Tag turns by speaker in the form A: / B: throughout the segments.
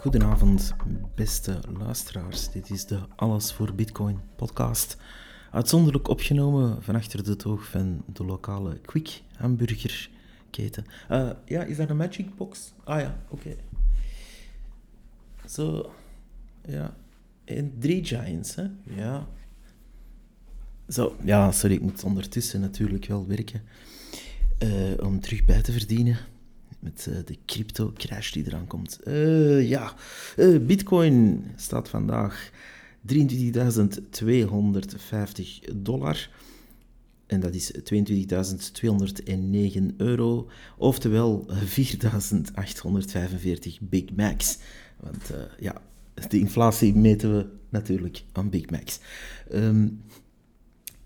A: Goedenavond, beste luisteraars. Dit is de Alles voor Bitcoin podcast. Uitzonderlijk opgenomen van achter de toog van de lokale Quick hamburgerketen. Uh, ja, is dat een Magic Box? Ah ja, oké. Zo, ja. En drie Giants, hè? Ja. Zo, ja, sorry, ik moet ondertussen natuurlijk wel werken uh, om terug bij te verdienen met uh, de crypto-crash die eraan komt. Uh, ja, Bitcoin staat vandaag 23.250 dollar. En dat is 22.209 euro. Oftewel 4.845 Big Macs. Want ja, de inflatie meten we natuurlijk aan Big Macs.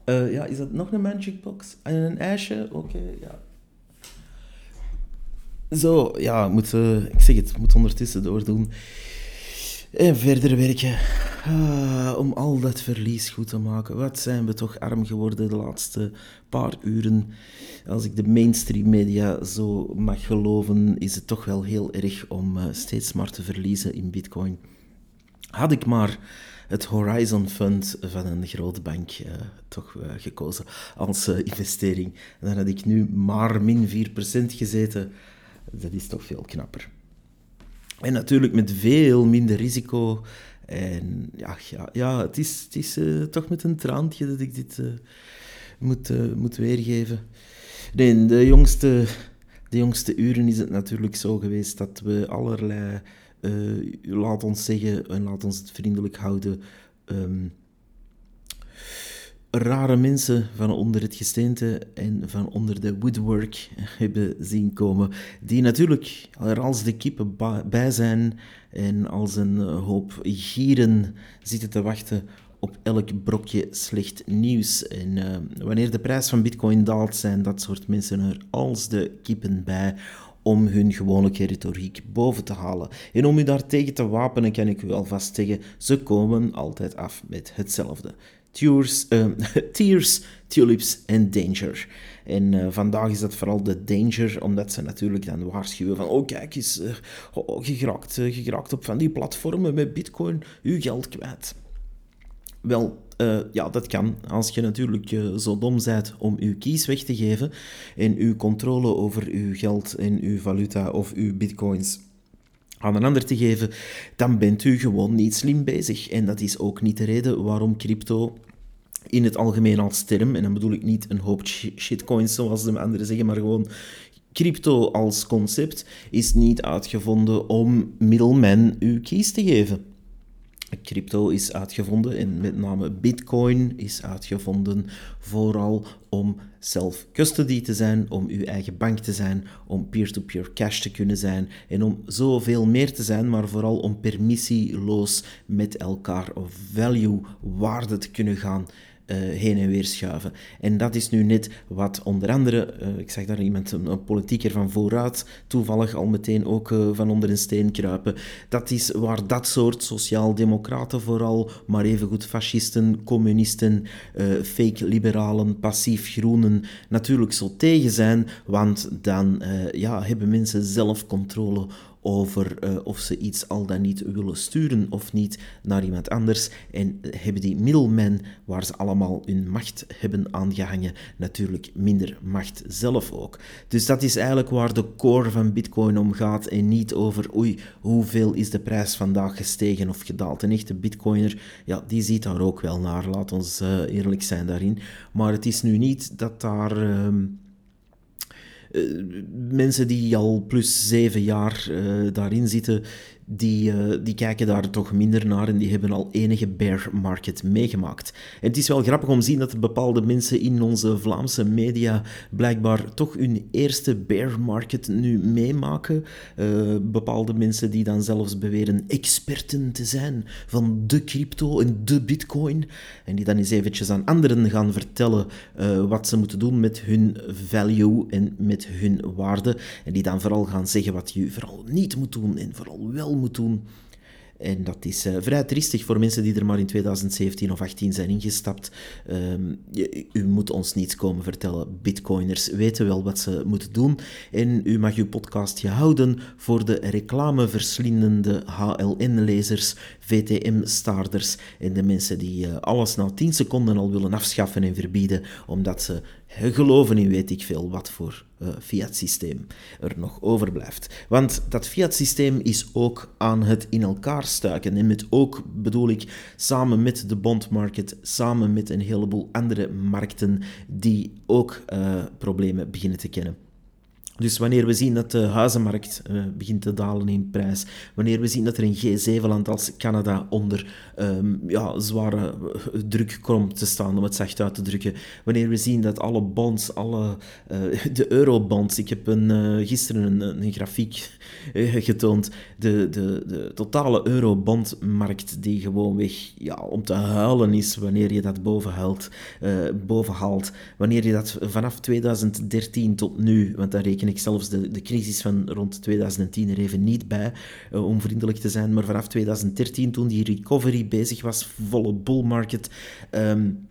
A: Uh, ja, is dat nog een Magic Box? En een ijsje? Oké, ja. Zo, ja, moet, uh, ik zeg het, moet ondertussen doordoen. En verder werken. Uh, om al dat verlies goed te maken. Wat zijn we toch arm geworden de laatste paar uren. Als ik de mainstream media zo mag geloven, is het toch wel heel erg om steeds maar te verliezen in bitcoin. Had ik maar het Horizon Fund van een grote bank uh, toch gekozen als investering. Dan had ik nu maar min 4% gezeten. Dat is toch veel knapper. En natuurlijk met veel minder risico. En ja, ja, ja het is, het is toch met een traantje dat ik dit moet, moet weergeven. Nee, de jongste, de jongste uren is het natuurlijk zo geweest dat we allerlei laat ons zeggen, en laat ons het vriendelijk houden, um, rare mensen van onder het gesteente en van onder de woodwork hebben zien komen, die natuurlijk er als de kippen bij zijn en als een hoop gieren zitten te wachten op elk brokje slecht nieuws. En uh, wanneer de prijs van bitcoin daalt, zijn dat soort mensen er als de kippen bij om hun gewone retoriek boven te halen. En om u daartegen te wapenen, kan ik u alvast zeggen, ze komen altijd af met hetzelfde. Tears, uh, tears tulips en danger. En uh, vandaag is dat vooral de danger, omdat ze natuurlijk dan waarschuwen van, oh kijk eens, uh, oh, je, geraakt, je geraakt op van die platformen met bitcoin, uw geld kwijt. Wel, ja, dat kan. Als je natuurlijk zo dom bent om uw keys weg te geven en uw controle over uw geld en uw valuta of uw bitcoins aan een ander te geven, dan bent u gewoon niet slim bezig. En dat is ook niet de reden waarom crypto in het algemeen als term, en dan bedoel ik niet een hoop shitcoins zoals de anderen zeggen, maar gewoon crypto als concept is niet uitgevonden om middelmen uw keys te geven. Crypto is uitgevonden en met name Bitcoin is uitgevonden vooral om self-custody te zijn, om uw eigen bank te zijn, om peer-to-peer cash te kunnen zijn en om zoveel meer te zijn, maar vooral om permissieloos met elkaar value, waarde te kunnen gaan uh, heen en weer schuiven. En dat is nu net wat onder andere, uh, ik zag daar iemand, een, een, politieker van vooruit, toevallig al meteen ook uh, van onder een steen kruipen. Dat is waar dat soort sociaal-democraten vooral, maar evengoed fascisten, communisten, fake liberalen, passief groenen natuurlijk zo tegen zijn, want dan ja, hebben mensen zelf controle over uh, of ze iets al dan niet willen sturen of niet naar iemand anders. En hebben die middelmen, waar ze allemaal hun macht hebben aangehangen, natuurlijk minder macht zelf ook. Dus dat is eigenlijk waar de core van Bitcoin om gaat en niet over oei, hoeveel is de prijs vandaag gestegen of gedaald. Een echte Bitcoiner, ja, die ziet daar ook wel naar, laat ons uh, eerlijk zijn daarin. Maar het is nu niet dat daar... Uh, mensen die al plus zeven jaar uh, daarin zitten, die, uh, die kijken daar toch minder naar en die hebben al enige bear market meegemaakt. En het is wel grappig om te zien dat bepaalde mensen in onze Vlaamse media blijkbaar toch hun eerste bear market nu meemaken. Uh, bepaalde mensen die dan zelfs beweren experten te zijn van de crypto en de bitcoin. En die dan eens eventjes aan anderen gaan vertellen uh, wat ze moeten doen met hun value en met hun waarde. En die dan vooral gaan zeggen wat je vooral niet moet doen en vooral wel moet doen. En dat is uh, vrij triestig voor mensen die er maar in 2017 of 18 zijn ingestapt. Je, u moet ons niets komen vertellen. Bitcoiners weten wel wat ze moeten doen. En u mag uw podcastje houden voor de reclameverslindende HLN-lezers, VTM-staarders en de mensen die uh, alles na 10 seconden al willen afschaffen en verbieden, omdat ze geloven in weet ik veel wat voor uh, fiat-systeem er nog overblijft. Want dat fiat-systeem is ook aan het in elkaar stuiken. En met ook bedoel ik samen met de bondmarket, samen met een heleboel andere markten die ook uh, problemen beginnen te kennen. Dus wanneer we zien dat de huizenmarkt uh, begint te dalen in prijs, wanneer we zien dat er een G7-land als Canada onder um, ja, zware eh, druk komt te staan, om het zacht uit te drukken, wanneer we zien dat alle bonds, alle, uh, de eurobonds, ik heb een, gisteren een, een grafiek getoond, de, de, de totale eurobondmarkt die gewoonweg ja, om te huilen is wanneer je dat bovenhaalt, bovenhaalt, wanneer je dat vanaf 2013 tot nu, want daar ik zelfs de, de crisis van rond 2010 er even niet bij, uh, om vriendelijk te zijn. Maar vanaf 2013, toen die recovery bezig was, volle bull market, um,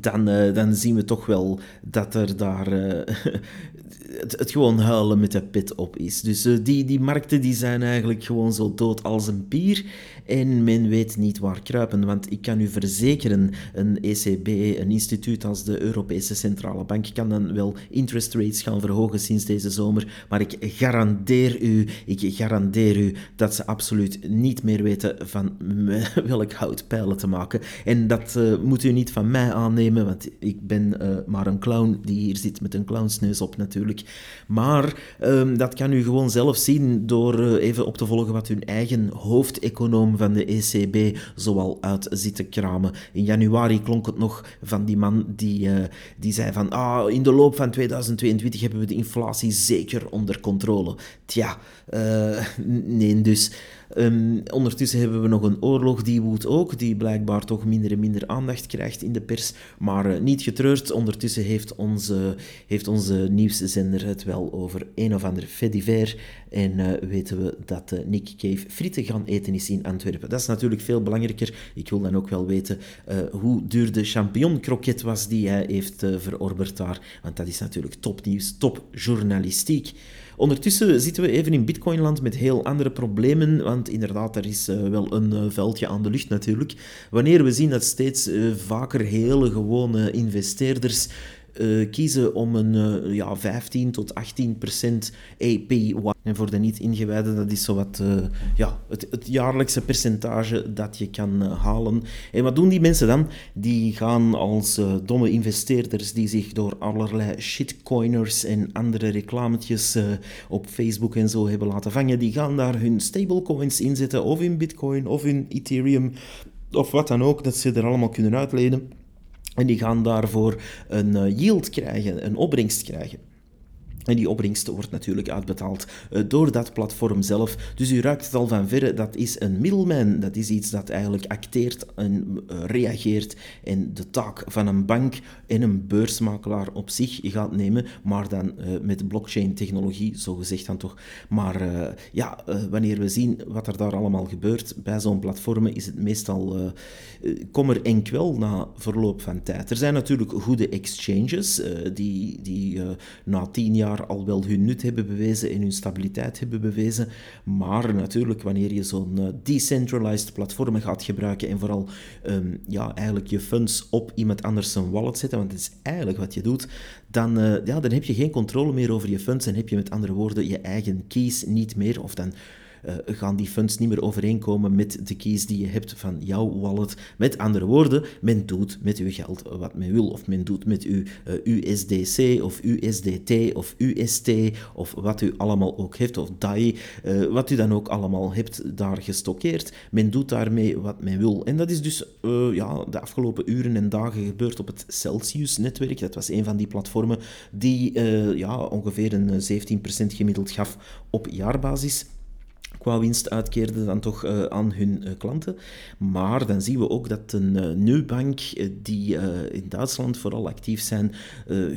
A: dan, uh, dan zien we toch wel dat er daar uh, het, het, gewoon huilen met de pit op is. Dus uh, die, die markten die zijn eigenlijk gewoon zo dood als een pier. En men weet niet waar kruipen. Want ik kan u verzekeren, een ECB, een instituut als de Europese Centrale Bank, kan dan wel interest rates gaan verhogen sinds deze zomer. Maar ik garandeer u, ik garandeer u dat ze absoluut niet meer weten van welk hout pijlen te maken. En dat moet u niet van mij aannemen want ik ben uh, maar een clown die hier zit met een clownsneus op natuurlijk. Maar um, dat kan u gewoon zelf zien door uh, even op te volgen wat hun eigen hoofdeconoom van de ECB zoal uit zit te kramen. In januari klonk het nog van die man die, uh, die zei van ah, in de loop van 2022 hebben we de inflatie zeker onder controle. Tja, nee dus... Um, ondertussen hebben we nog een oorlog die woedt ook, die blijkbaar toch minder en minder aandacht krijgt in de pers. Maar uh, niet getreurd, ondertussen heeft onze, heeft onze nieuwszender het wel over een of ander fediver. En uh, weten we dat uh, Nick Cave frieten gaan eten is in Antwerpen. Dat is natuurlijk veel belangrijker. Ik wil dan ook wel weten hoe duur de champignon kroket was die hij heeft verorberd daar. Want dat is natuurlijk topnieuws, topjournalistiek. Ondertussen zitten we even in Bitcoinland met heel andere problemen, want inderdaad, er is uh, wel een uh, veldje aan de lucht natuurlijk. Wanneer we zien dat steeds uh, vaker hele gewone investeerders uh, kiezen om een uh, ja, 15 tot 18 procent APY. En voor de niet-ingewijden, dat is zowat uh, ja, het, het, jaarlijkse percentage dat je kan halen. En wat doen die mensen dan? Die gaan als domme investeerders die zich door allerlei shitcoiners en andere reclametjes op Facebook en zo hebben laten vangen, die gaan daar hun stablecoins inzetten, of in Bitcoin, of in Ethereum, of wat dan ook, dat ze er allemaal kunnen uitleden. En die gaan daarvoor een eh, yield krijgen, een opbrengst krijgen. En die opbrengst wordt natuurlijk uitbetaald uh, door dat platform zelf. Dus u ruikt het al van verre, dat is een middleman. Dat is iets dat eigenlijk acteert en uh, reageert en de taak van een bank en een beursmakelaar op zich gaat nemen, maar dan uh, met blockchain-technologie, zo gezegd dan toch. Maar ja, wanneer we zien wat er daar allemaal gebeurt bij zo'n platformen, is het meestal kommer en kwel na verloop van tijd. Er zijn natuurlijk goede exchanges die, die na tien jaar al wel hun nut hebben bewezen en hun stabiliteit hebben bewezen. Maar natuurlijk, wanneer je zo'n uh, decentralized platform gaat gebruiken en vooral um, ja, eigenlijk je funds op iemand anders zijn wallet zetten, want dat is eigenlijk wat je doet, dan, uh, ja, dan heb je geen controle meer over je funds en heb je met andere woorden je eigen keys niet meer. Of dan uh, gaan die funds niet meer overeenkomen met de keys die je hebt van jouw wallet. Met andere woorden, men doet met uw geld wat men wil. Of men doet met uw eh, USDC of USDT of UST of wat u allemaal ook heeft, of DAI, uh, wat u dan ook allemaal hebt daar gestockeerd. Men doet daarmee wat men wil. En dat is dus ja, de afgelopen uren en dagen gebeurd op het Celsius-netwerk. Dat was een van die platformen die ja, ongeveer een 17% gemiddeld gaf op jaarbasis qua winst uitkeerden dan toch aan hun klanten. Maar dan zien we ook dat een Nubank, die in Duitsland vooral actief zijn,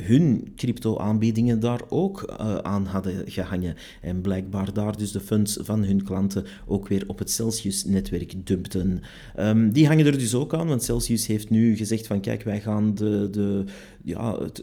A: hun crypto-aanbiedingen daar ook aan hadden gehangen. En blijkbaar daar dus de funds van hun klanten ook weer op het Celsius-netwerk dumpten. Ehm, die hangen er dus ook aan, want Celsius heeft nu gezegd van kijk, wij gaan de, de, ja, het,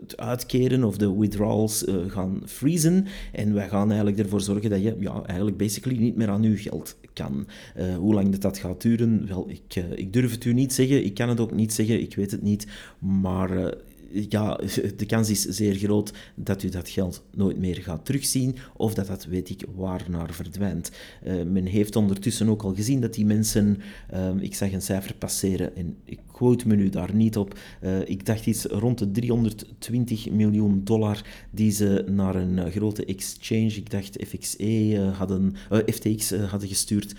A: het, uitkeren of de withdrawals gaan freezen en wij gaan eigenlijk ervoor zorgen dat je ja, eigenlijk basically niet meer aan uw geld kan. Uh, hoe lang dat, dat gaat duren, wel, ik, uh, ik durf het u niet zeggen, ik kan het ook niet zeggen, ik weet het niet, maar ja, de kans is zeer groot dat u dat geld nooit meer gaat terugzien of dat dat weet ik waar naar verdwijnt. Men heeft ondertussen ook al gezien dat die mensen, uh, ik zag een cijfer passeren en ik quote me nu daar niet op, uh, ik dacht iets rond de 320 miljoen dollar die ze naar een grote exchange, ik dacht FXE hadden, FTX hadden gestuurd.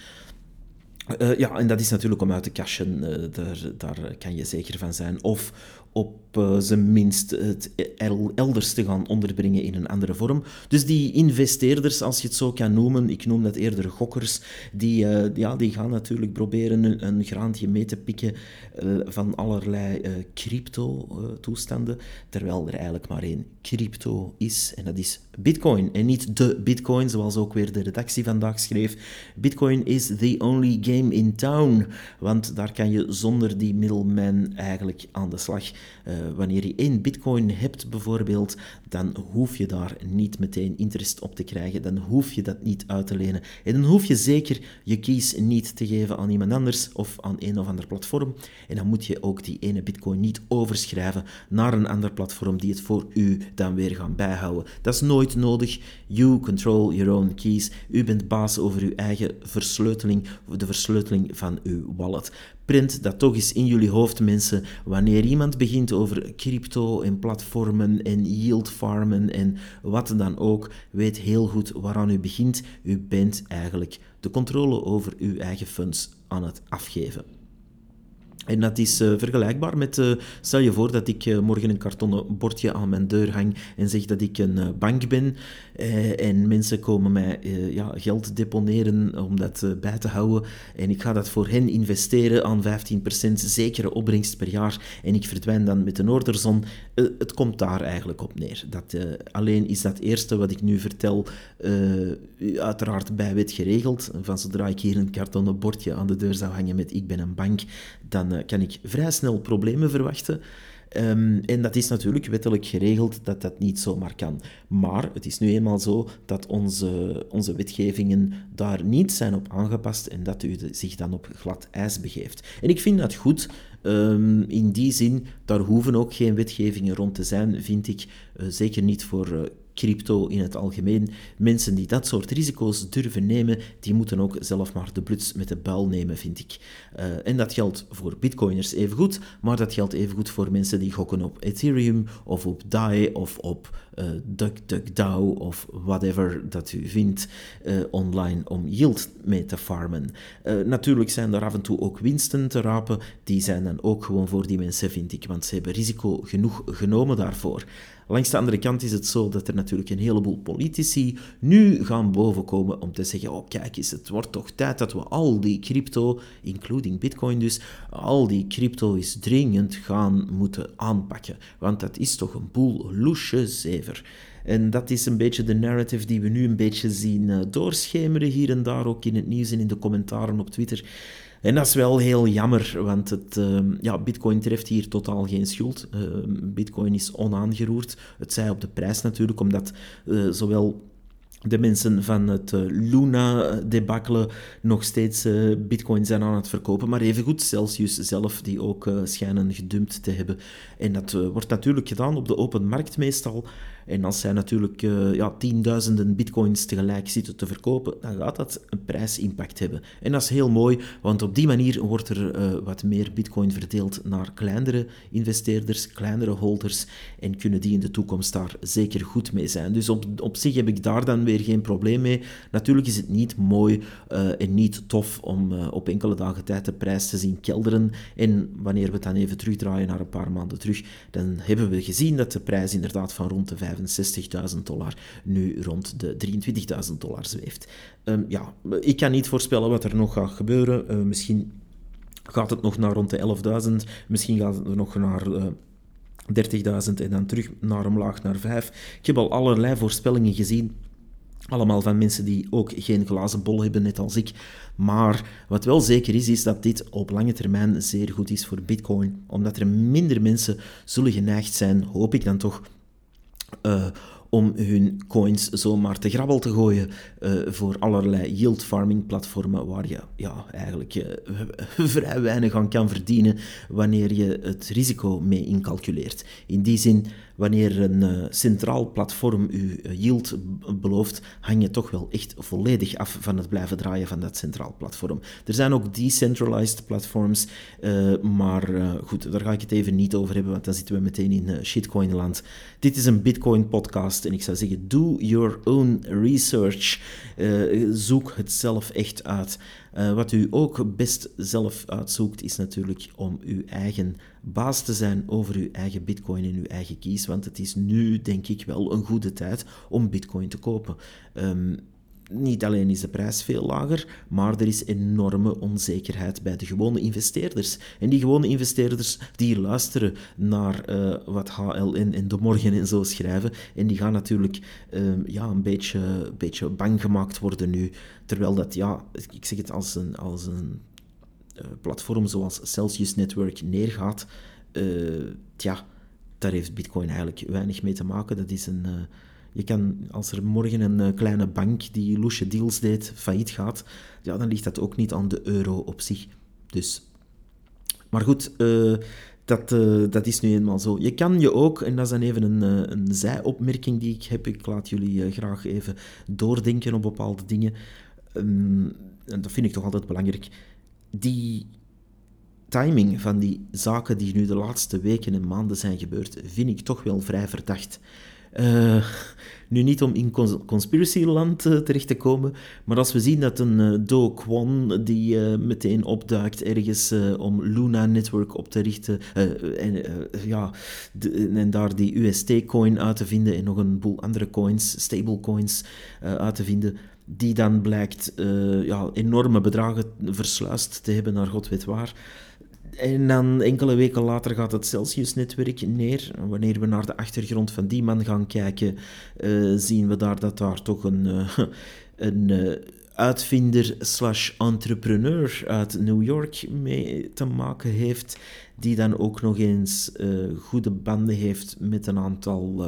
A: Ja, en dat is natuurlijk om uit te cashen, daar, daar kan je zeker van zijn. Of op zijn minst het elders te gaan onderbrengen in een andere vorm. Dus die investeerders, als je het zo kan noemen, ik noem dat eerder gokkers, die, uh, ja, die gaan natuurlijk proberen een, een graantje mee te pikken uh, van allerlei crypto-toestanden, terwijl er eigenlijk maar één crypto is, en dat is Bitcoin. En niet de Bitcoin, zoals ook weer de redactie vandaag schreef. Bitcoin is the only game in town, want daar kan je zonder die middleman eigenlijk aan de slag. Wanneer je één bitcoin hebt bijvoorbeeld, dan hoef je daar niet meteen interest op te krijgen. Dan hoef je dat niet uit te lenen. En dan hoef je zeker je keys niet te geven aan iemand anders of aan een of ander platform. En dan moet je ook die ene bitcoin niet overschrijven naar een ander platform die het voor u dan weer gaan bijhouden. Dat is nooit nodig. You control your own keys. U bent baas over uw eigen versleuteling, de versleuteling van uw wallet. Print dat toch eens in jullie hoofd, mensen. Wanneer iemand begint over crypto en platformen en yield farmen en wat dan ook, weet heel goed waaraan u begint. U bent eigenlijk de controle over uw eigen funds aan het afgeven. En dat is uh, vergelijkbaar met, uh, stel je voor dat ik uh, morgen een kartonnen bordje aan mijn deur hang en zeg dat ik een bank ben en mensen komen mij ja, geld deponeren om dat bij te houden en ik ga dat voor hen investeren aan 15% zekere opbrengst per jaar en ik verdwijn dan met een orderzon. het komt daar eigenlijk op neer. Dat, alleen is dat eerste wat ik nu vertel uiteraard bij wet geregeld. Van zodra ik hier een kartonnen bordje aan de deur zou hangen met ik ben een bank, dan eh, kan ik vrij snel problemen verwachten. Um, en dat is natuurlijk wettelijk geregeld dat dat niet zomaar kan. Maar het is nu eenmaal zo dat onze, onze wetgevingen daar niet zijn op aangepast en dat u zich dan op glad ijs begeeft. En ik vind dat goed. Um, in die zin, daar hoeven ook geen wetgevingen rond te zijn, vind ik. Uh, zeker niet voor uh, crypto in het algemeen. Mensen die dat soort risico's durven nemen, die moeten ook zelf maar de bluts met de buil nemen, vind ik. Uh, en dat geldt voor bitcoiners evengoed, maar dat geldt evengoed voor mensen die gokken op Ethereum of op DAI of op uh, DuckDuckDAO of whatever dat u vindt uh, online om yield mee te farmen. natuurlijk zijn er af en toe ook winsten te rapen, die zijn dan ook gewoon voor die mensen, vind ik, want ze hebben risico genoeg genomen daarvoor. Langs de andere kant is het zo dat er natuurlijk een heleboel politici nu gaan bovenkomen om te zeggen, oh kijk eens, het wordt toch tijd dat we al die crypto, including bitcoin dus, al die crypto is dringend gaan moeten aanpakken. Want dat is toch een boel loesje zever. En dat is een beetje de narrative die we nu een beetje zien uh, doorschemeren hier en daar, ook in het nieuws en in de commentaren op Twitter. En dat is wel heel jammer, want het, uh, ja, Bitcoin treft hier totaal geen schuld. Uh, Bitcoin is onaangeroerd. Het zij op de prijs natuurlijk, omdat uh, zowel de mensen van het eh, Luna-debakkelen nog steeds uh, bitcoin zijn aan het verkopen, maar evengoed Celsius zelf, die ook schijnen gedumpt te hebben. En dat wordt natuurlijk gedaan op de open markt meestal. En als zij natuurlijk uh, ja, tienduizenden bitcoins tegelijk zitten te verkopen, dan gaat dat een prijsimpact hebben. En dat is heel mooi, want op die manier wordt er uh, wat meer bitcoin verdeeld naar kleinere investeerders, kleinere holders, en kunnen die in de toekomst daar zeker goed mee zijn. Dus op, op zich heb ik daar dan weer geen probleem mee. Natuurlijk is het niet mooi uh, en niet tof om op enkele dagen tijd de prijs te zien kelderen. En wanneer we het dan even terugdraaien naar een paar maanden terug, dan hebben we gezien dat de prijs inderdaad van rond de 65.000 dollar nu rond de 23.000 dollar zweeft. Um, ja, ik kan niet voorspellen wat er nog gaat gebeuren. Uh, misschien gaat het nog naar rond de 11.000, misschien gaat het nog naar... Uh, 30.000 en dan terug naar omlaag naar 5. Ik heb al allerlei voorspellingen gezien. Allemaal van mensen die ook geen glazen bol hebben, net als ik. Maar wat wel zeker is, is dat dit op lange termijn zeer goed is voor Bitcoin. Omdat er minder mensen zullen geneigd zijn, hoop ik dan toch, uh, om hun coins zomaar te grabbel te gooien uh, voor allerlei yield farming platformen waar je ja, eigenlijk uh, vrij weinig aan kan verdienen wanneer je het risico mee incalculeert. In die zin wanneer een uh, centraal platform uh, yield belooft, hang je toch wel echt volledig af van het blijven draaien van dat centraal platform. Er zijn ook decentralized platforms, maar goed, daar ga ik het even niet over hebben, want dan zitten we meteen in shitcoin-land. Dit is een En ik zou zeggen, do your own research. zoek het zelf echt uit. Uh, wat u ook best zelf uitzoekt, is natuurlijk om uw eigen baas te zijn over uw eigen bitcoin en uw eigen kies. Want het is nu, denk ik, wel een goede tijd om bitcoin te kopen. Um, niet alleen is de prijs veel lager, maar er is enorme onzekerheid bij de gewone investeerders. En die gewone investeerders die luisteren naar uh, wat HLN en De Morgen en zo schrijven. En die gaan natuurlijk uh, ja, een beetje, beetje bang gemaakt worden nu. Terwijl dat, ja, ik zeg het als een, als een uh, platform zoals Celsius Network neergaat. ja, daar heeft Bitcoin eigenlijk weinig mee te maken. Dat is een je kan, als er morgen een eh, kleine bank die loesje deals deed, failliet gaat, ja, dan ligt dat ook niet aan de euro op zich. Dus. Maar goed, uh, dat, uh, dat is nu eenmaal zo. Je kan je ook, en dat is dan even een, een zijopmerking die ik heb, ik laat jullie graag even doordenken op bepaalde dingen. Um, en dat vind ik toch altijd belangrijk. Die timing van die zaken die nu de laatste weken en maanden zijn gebeurd, vind ik toch wel vrij verdacht. Uh, nu niet om in conspiracyland uh, terecht te komen, maar als we zien dat een uh, Do Kwon die meteen opduikt ergens om Luna Network op te richten en, ja, en daar die UST-coin uit te vinden en nog een boel andere coins, stablecoins uit te vinden, die dan blijkt ja, enorme bedragen versluist te hebben naar god weet waar. En dan enkele weken later gaat het Celsius-netwerk neer. Wanneer we naar de achtergrond van die man gaan kijken, uh, zien we daar dat daar toch een, uh, een uh, uitvinder slash entrepreneur uit New York mee te maken heeft, die dan ook nog eens goede banden heeft met een aantal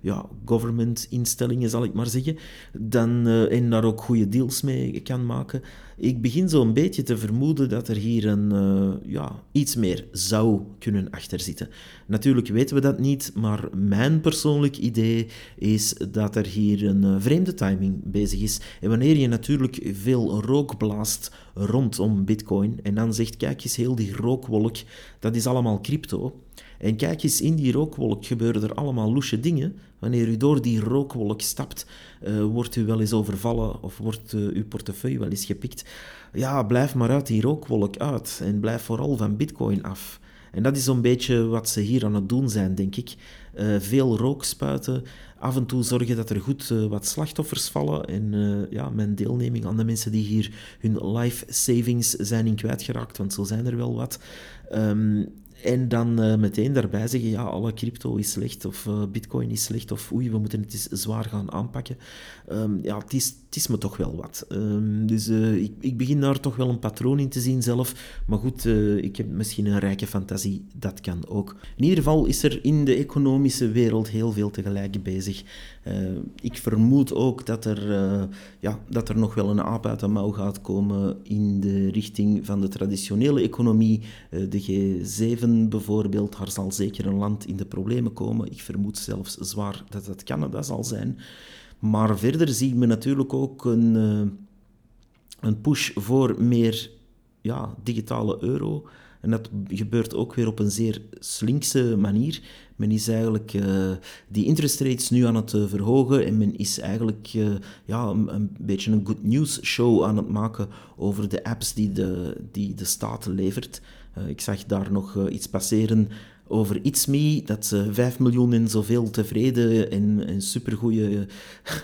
A: ja, government-instellingen, zal ik maar zeggen, dan, en daar ook goede deals mee kan maken ik begin zo'n beetje te vermoeden dat er hier een, uh, ja, iets meer zou kunnen achterzitten. Natuurlijk weten we dat niet, maar mijn persoonlijk idee is dat er hier een uh, vreemde timing bezig is. En wanneer je natuurlijk veel rook blaast rondom Bitcoin en dan zegt: kijk eens, heel die rookwolk, dat is allemaal crypto. En kijk eens, in die rookwolk gebeuren er allemaal loesje dingen. Wanneer u door die rookwolk stapt, uh, wordt u wel eens overvallen of wordt uh, uw portefeuille wel eens gepikt. Ja, blijf maar uit die rookwolk uit en blijf vooral van bitcoin af. En dat is zo'n beetje wat ze hier aan het doen zijn, denk ik. Uh, veel rook spuiten, af en toe zorgen dat er goed uh, wat slachtoffers vallen. En uh, ja, mijn deelneming aan de mensen die hier hun life savings zijn in kwijtgeraakt, want zo zijn er wel wat. Um, en dan uh, meteen daarbij zeggen, ja, alle crypto is slecht, of uh, bitcoin is slecht, of oei, we moeten het eens zwaar gaan aanpakken. Um, ja, het is, het is me toch wel wat. Um, dus uh, ik, ik begin daar toch wel een patroon in te zien zelf. Maar goed, ik heb misschien een rijke fantasie, dat kan ook. In ieder geval is er in de economische wereld heel veel tegelijk bezig. ik vermoed ook dat er, ja, dat er nog wel een aap uit de mouw gaat komen in de richting van de traditionele economie, de G7 bijvoorbeeld, daar zal zeker een land in de problemen komen. Ik vermoed zelfs zwaar dat het Canada zal zijn. Maar verder zie me natuurlijk ook een, uh, een push voor meer ja, digitale euro. En dat gebeurt ook weer op een zeer slinkse manier. Men is eigenlijk uh, die interest rates nu aan het uh, verhogen en men is eigenlijk ja, een, een, beetje een good news show aan het maken over de apps die de, die de staat levert. Ik zag daar nog iets passeren over It's Me, dat ze 5 miljoen en zoveel tevreden en, en supergoeie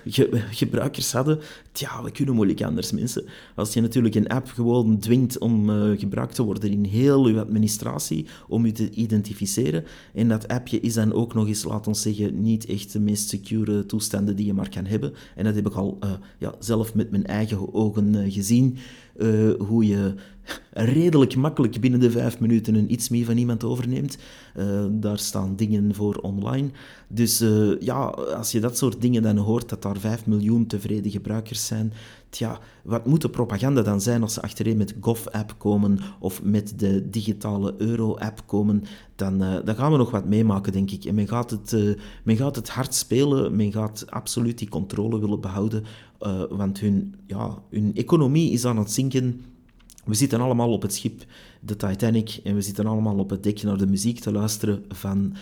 A: gebruikers hadden. Tja, we kunnen moeilijk anders, mensen. Als je natuurlijk een app gewoon dwingt om uh, gebruikt te worden in heel je administratie, om je te identificeren, en dat appje is dan ook nog eens, laat ons zeggen, niet echt de meest secure toestanden die je maar kan hebben. En dat heb ik al ja, zelf met mijn eigen ogen gezien. Uh, hoe je redelijk makkelijk binnen de vijf minuten een iets meer van iemand overneemt. Uh, daar staan dingen voor online. Dus uh, ja, als je dat soort dingen dan hoort, dat daar 5 miljoen tevreden gebruikers zijn, tja, wat moet de propaganda dan zijn als ze achterin met Gov-app komen of met de digitale euro-app komen, dan, uh, dan gaan we nog wat meemaken, denk ik. En men gaat het, uh, men gaat het hard spelen, men gaat absoluut die controle willen behouden, want hun, ja, hun economie is aan het zinken we zitten allemaal op het schip, de Titanic, en we zitten allemaal op het dek naar de muziek te luisteren van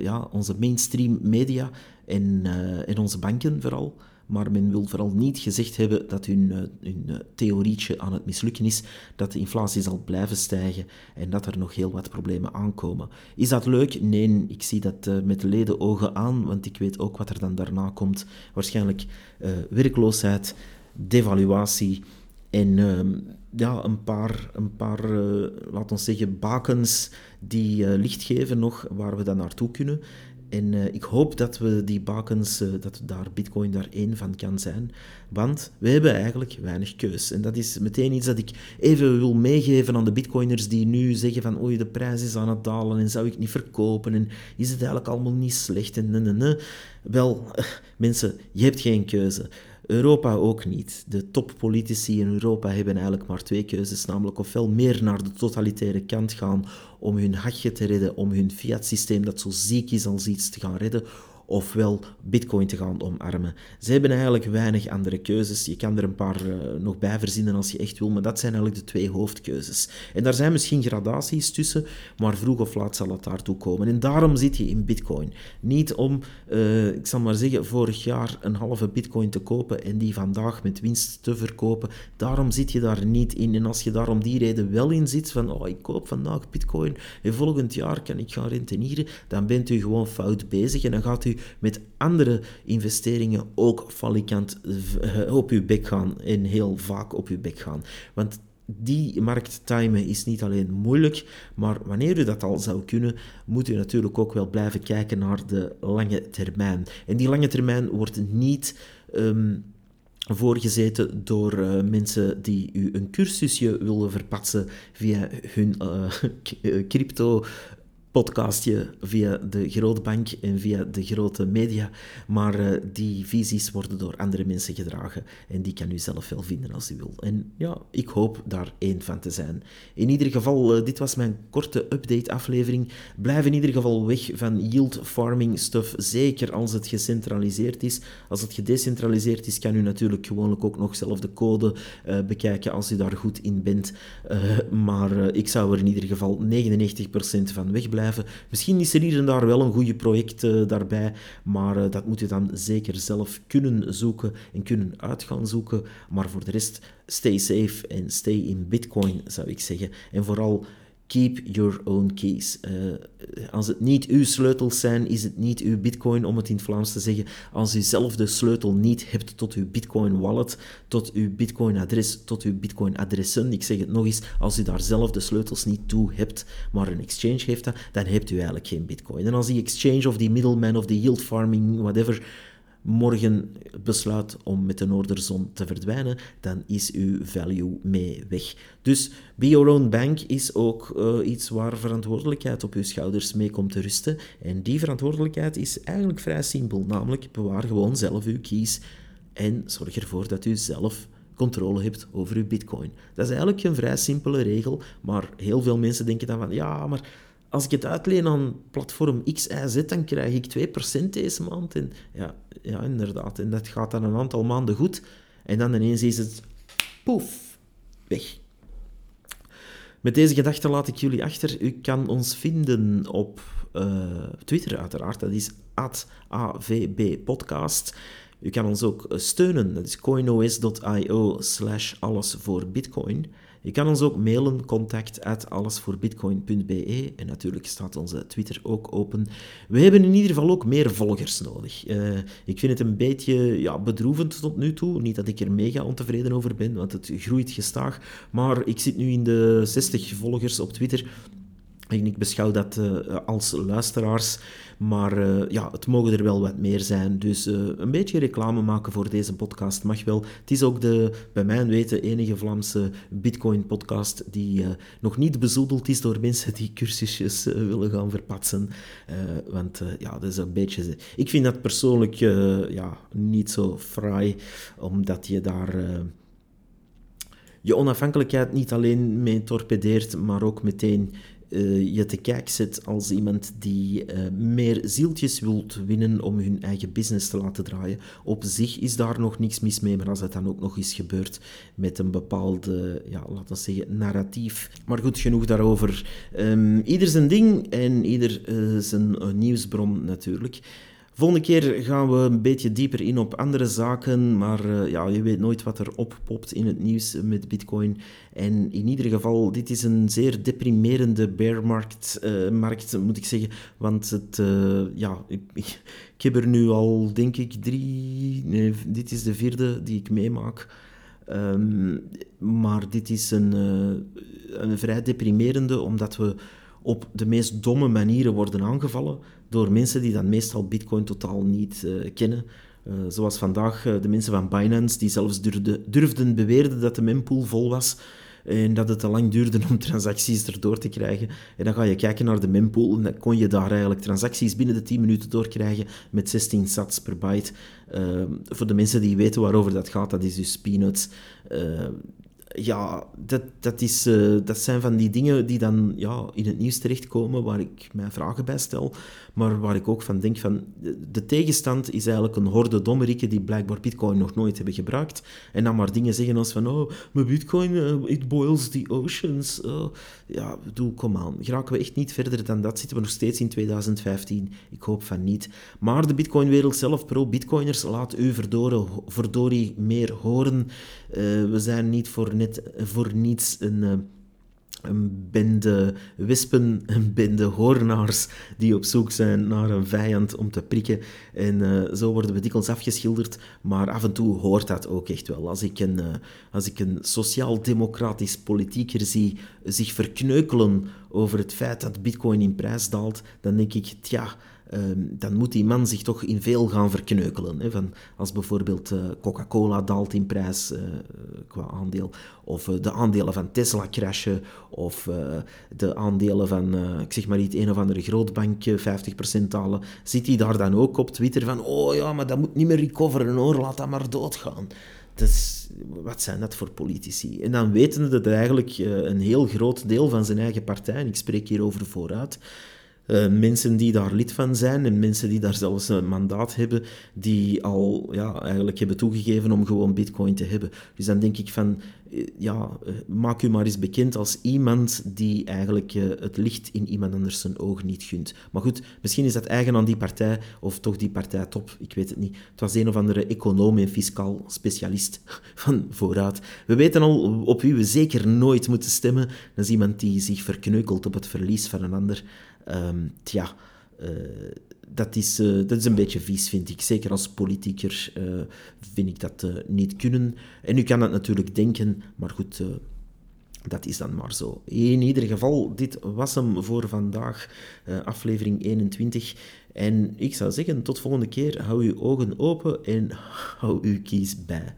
A: ja, onze mainstream media en, en onze banken vooral. Maar men wil vooral niet gezegd hebben dat hun, uh, hun theorietje aan het mislukken is, dat de inflatie zal blijven stijgen en dat er nog heel wat problemen aankomen. Is dat leuk? Nee, ik zie dat met leden ogen aan, want ik weet ook wat er dan daarna komt. Waarschijnlijk werkloosheid, devaluatie en ehm, ja, een paar, een paar uh, laten zeggen, bakens die licht geven nog waar we dan naartoe kunnen. En uh, ik hoop dat we die bakens, dat daar Bitcoin daar één van kan zijn. Want we hebben eigenlijk weinig keus. En dat is meteen iets dat ik even wil meegeven aan de Bitcoiners die nu zeggen van oei, de prijs is aan het dalen en zou ik niet verkopen en is het eigenlijk allemaal niet slecht en nee, nee. Wel, mensen, je hebt geen keuze. Europa ook niet. De toppolitici in Europa hebben eigenlijk maar twee keuzes, namelijk ofwel meer naar de totalitaire kant gaan om hun hakje te redden, om hun fiat-systeem dat zo ziek is als iets te gaan redden, ofwel bitcoin te gaan omarmen. Ze hebben eigenlijk weinig andere keuzes. Je kan er een paar uh, nog bij verzinnen als je echt wil, maar dat zijn eigenlijk de twee hoofdkeuzes. En daar zijn misschien gradaties tussen, maar vroeg of laat zal het daartoe komen. En daarom zit je in bitcoin. Niet om, uh, ik zal maar zeggen, vorig jaar een halve bitcoin te kopen en die vandaag met winst te verkopen. Daarom zit je daar niet in. En als je daar om die reden wel in zit, van oh, ik koop vandaag bitcoin en volgend jaar kan ik gaan rentenieren, dan bent u gewoon fout bezig en dan gaat u met andere investeringen ook falikant eh, op uw bek gaan en heel vaak op uw bek gaan. Want die markt timen is niet alleen moeilijk, maar wanneer u dat al zou kunnen, moet u natuurlijk ook wel blijven kijken naar de lange termijn. En die lange termijn wordt niet um, voorgezeten door uh, mensen die u een cursusje willen verpatsen via hun uh, crypto podcastje via de grote bank en via de grote media. Maar uh, die visies worden door andere mensen gedragen en die kan u zelf wel vinden als u wil. En ja, ik hoop daar één van te zijn. In ieder geval, uh, dit was mijn korte update-aflevering. Blijf in ieder geval weg van yield farming stuff, zeker als het gecentraliseerd is. Als het gedecentraliseerd is, kan u natuurlijk gewoonlijk ook nog zelf de code uh, bekijken als u daar goed in bent. maar ik zou er in ieder geval 99% van wegblijven. Misschien is er hier en daar wel een goede project uh, daarbij, maar uh, dat moet je dan zeker zelf kunnen zoeken en kunnen uitgaan zoeken. Maar voor de rest, stay safe en stay in Bitcoin, zou ik zeggen. En vooral keep your own keys. Uh, als het niet uw sleutels zijn, is het niet uw bitcoin, om het in het Vlaams te zeggen. Als u zelf de sleutel niet hebt tot uw bitcoin wallet, tot uw bitcoin adres, tot uw bitcoin adressen, ik zeg het nog eens, als u daar zelf de sleutels niet toe hebt, maar een exchange heeft dat, dan hebt u eigenlijk geen bitcoin. En als die exchange of die middleman of die yield farming, whatever, morgen besluit om met de Noorderzon te verdwijnen, dan is uw value mee weg. Dus be your own bank is ook uh, iets waar verantwoordelijkheid op uw schouders mee komt te rusten. En die verantwoordelijkheid is eigenlijk vrij simpel, namelijk bewaar gewoon zelf uw keys en zorg ervoor dat u zelf controle hebt over uw bitcoin. Dat is eigenlijk een vrij simpele regel, maar heel veel mensen denken dan van ja, maar als ik het uitleen aan platform X, dan krijg ik 2% deze maand. En ja, ja, inderdaad. En dat gaat dan een aantal maanden goed. En dan ineens is het poef, weg. Met deze gedachte laat ik jullie achter. U kan ons vinden op uh, Twitter uiteraard. Dat is @avbpodcast. U kan ons ook steunen. Dat is coinos.io slash alles voor bitcoin. Je kan ons ook mailen, contact at allesvoorbitcoin.be. En natuurlijk staat onze Twitter ook open. We hebben in ieder geval ook meer volgers nodig. Uh, ik vind het een beetje ja, bedroevend tot nu toe. Niet dat ik er mega ontevreden over ben, want het groeit gestaag. Maar ik zit nu in de 60 volgers op Twitter. En ik beschouw dat uh, als luisteraars. Maar uh, ja, het mogen er wel wat meer zijn. Dus uh, een beetje reclame maken voor deze podcast mag wel. Het is ook de, bij mijn weten, enige Vlaamse Bitcoin-podcast die nog niet bezoedeld is door mensen die cursusjes willen gaan verpatsen. want ja, dat is een beetje... Ik vind dat persoonlijk ja, niet zo fraai, omdat je daar je onafhankelijkheid niet alleen mee torpedeert, maar ook meteen uh, je te kijk zet als iemand die uh, meer zieltjes wilt winnen om hun eigen business te laten draaien. Op zich is daar nog niks mis mee, maar als het dan ook nog eens gebeurt met een bepaalde, ja, laten we zeggen, narratief. Maar goed, genoeg daarover. Um, ieder zijn ding en ieder uh, zijn nieuwsbron natuurlijk. Volgende keer gaan we een beetje dieper in op andere zaken, maar uh, ja, je weet nooit wat er oppopt in het nieuws met Bitcoin. En in ieder geval, dit is een zeer deprimerende bearmarkt, uh, markt, moet ik zeggen. Want het, uh, ja, ik, ik, heb er nu al, denk ik, drie... Nee, dit is de vierde die ik meemaak. Um, maar dit is een, een vrij deprimerende, omdat we op de meest domme manieren worden aangevallen door mensen die dan meestal Bitcoin totaal niet uh, kennen. Uh, zoals vandaag uh, de mensen van Binance, die zelfs durfde, durfden beweerden dat de mempool vol was en dat het te lang duurde om transacties erdoor te krijgen. En dan ga je kijken naar de mempool en dan kon je daar eigenlijk transacties binnen de 10 minuten doorkrijgen met 16 sats per byte. voor de mensen die weten waarover dat gaat, dat is dus peanuts ja, dat, dat, is, uh, dat zijn van die dingen die dan ja, in het nieuws terechtkomen waar ik mij vragen bij stel, maar waar ik ook van denk van de tegenstand is eigenlijk een horde dommerikken die blijkbaar bitcoin nog nooit hebben gebruikt en dan maar dingen zeggen als van oh, mijn bitcoin, uh, it boils the oceans. Uh, ja, doe, kom aan. Geraken we echt niet verder dan dat? Zitten we nog steeds in 2015? Ik hoop van niet. Maar de bitcoinwereld zelf, pro-bitcoiners, laat u verdorie meer horen. we zijn niet voor net voor niets een, eh, een bende wispen, een bende hoornaars die op zoek zijn naar een vijand om te prikken. En uh, zo worden we dikwijls afgeschilderd, maar af en toe hoort dat ook echt wel. Als ik een, uh, als ik een sociaal-democratisch politieker zie zich verkneukelen over het feit dat bitcoin in prijs daalt, dan denk ik, tja Ehm, dan moet die man zich toch in veel gaan verkneukelen. Hè, van als bijvoorbeeld uh, Coca-Cola daalt in prijs uh, qua aandeel, of uh, de aandelen van Tesla crashen, of de aandelen van, ik zeg maar niet, een of andere grootbank 50% dalen, zit hij daar dan ook op Twitter van, oh ja, maar dat moet niet meer recoveren hoor, laat dat maar doodgaan. Dus, wat zijn dat voor politici? En dan weten dat eigenlijk een heel groot deel van zijn eigen partij, en ik spreek hier over vooruit, uh, mensen die daar lid van zijn en mensen die daar zelfs een mandaat hebben, die al ja, eigenlijk hebben toegegeven om gewoon bitcoin te hebben. Dus dan denk ik van, eh, ja, eh, maak u maar eens bekend als iemand die eigenlijk het licht in iemand anders zijn ogen niet gunt. Maar goed, misschien is dat eigen aan die partij, of toch die partij top, ik weet het niet. Het was een of andere econoom en fiscaal specialist van vooruit. We weten al op wie we zeker nooit moeten stemmen. Dat is iemand die zich verkneukelt op het verlies van een ander. Um, tja, uh, dat, is, uh, dat is een beetje vies, vind ik. Zeker als politieker uh, vind ik dat niet kunnen. En u kan het natuurlijk denken, maar goed, dat is dan maar zo. In ieder geval, dit was hem voor vandaag, aflevering 21. En ik zou zeggen, tot volgende keer, hou uw ogen open en hou uw kies bij.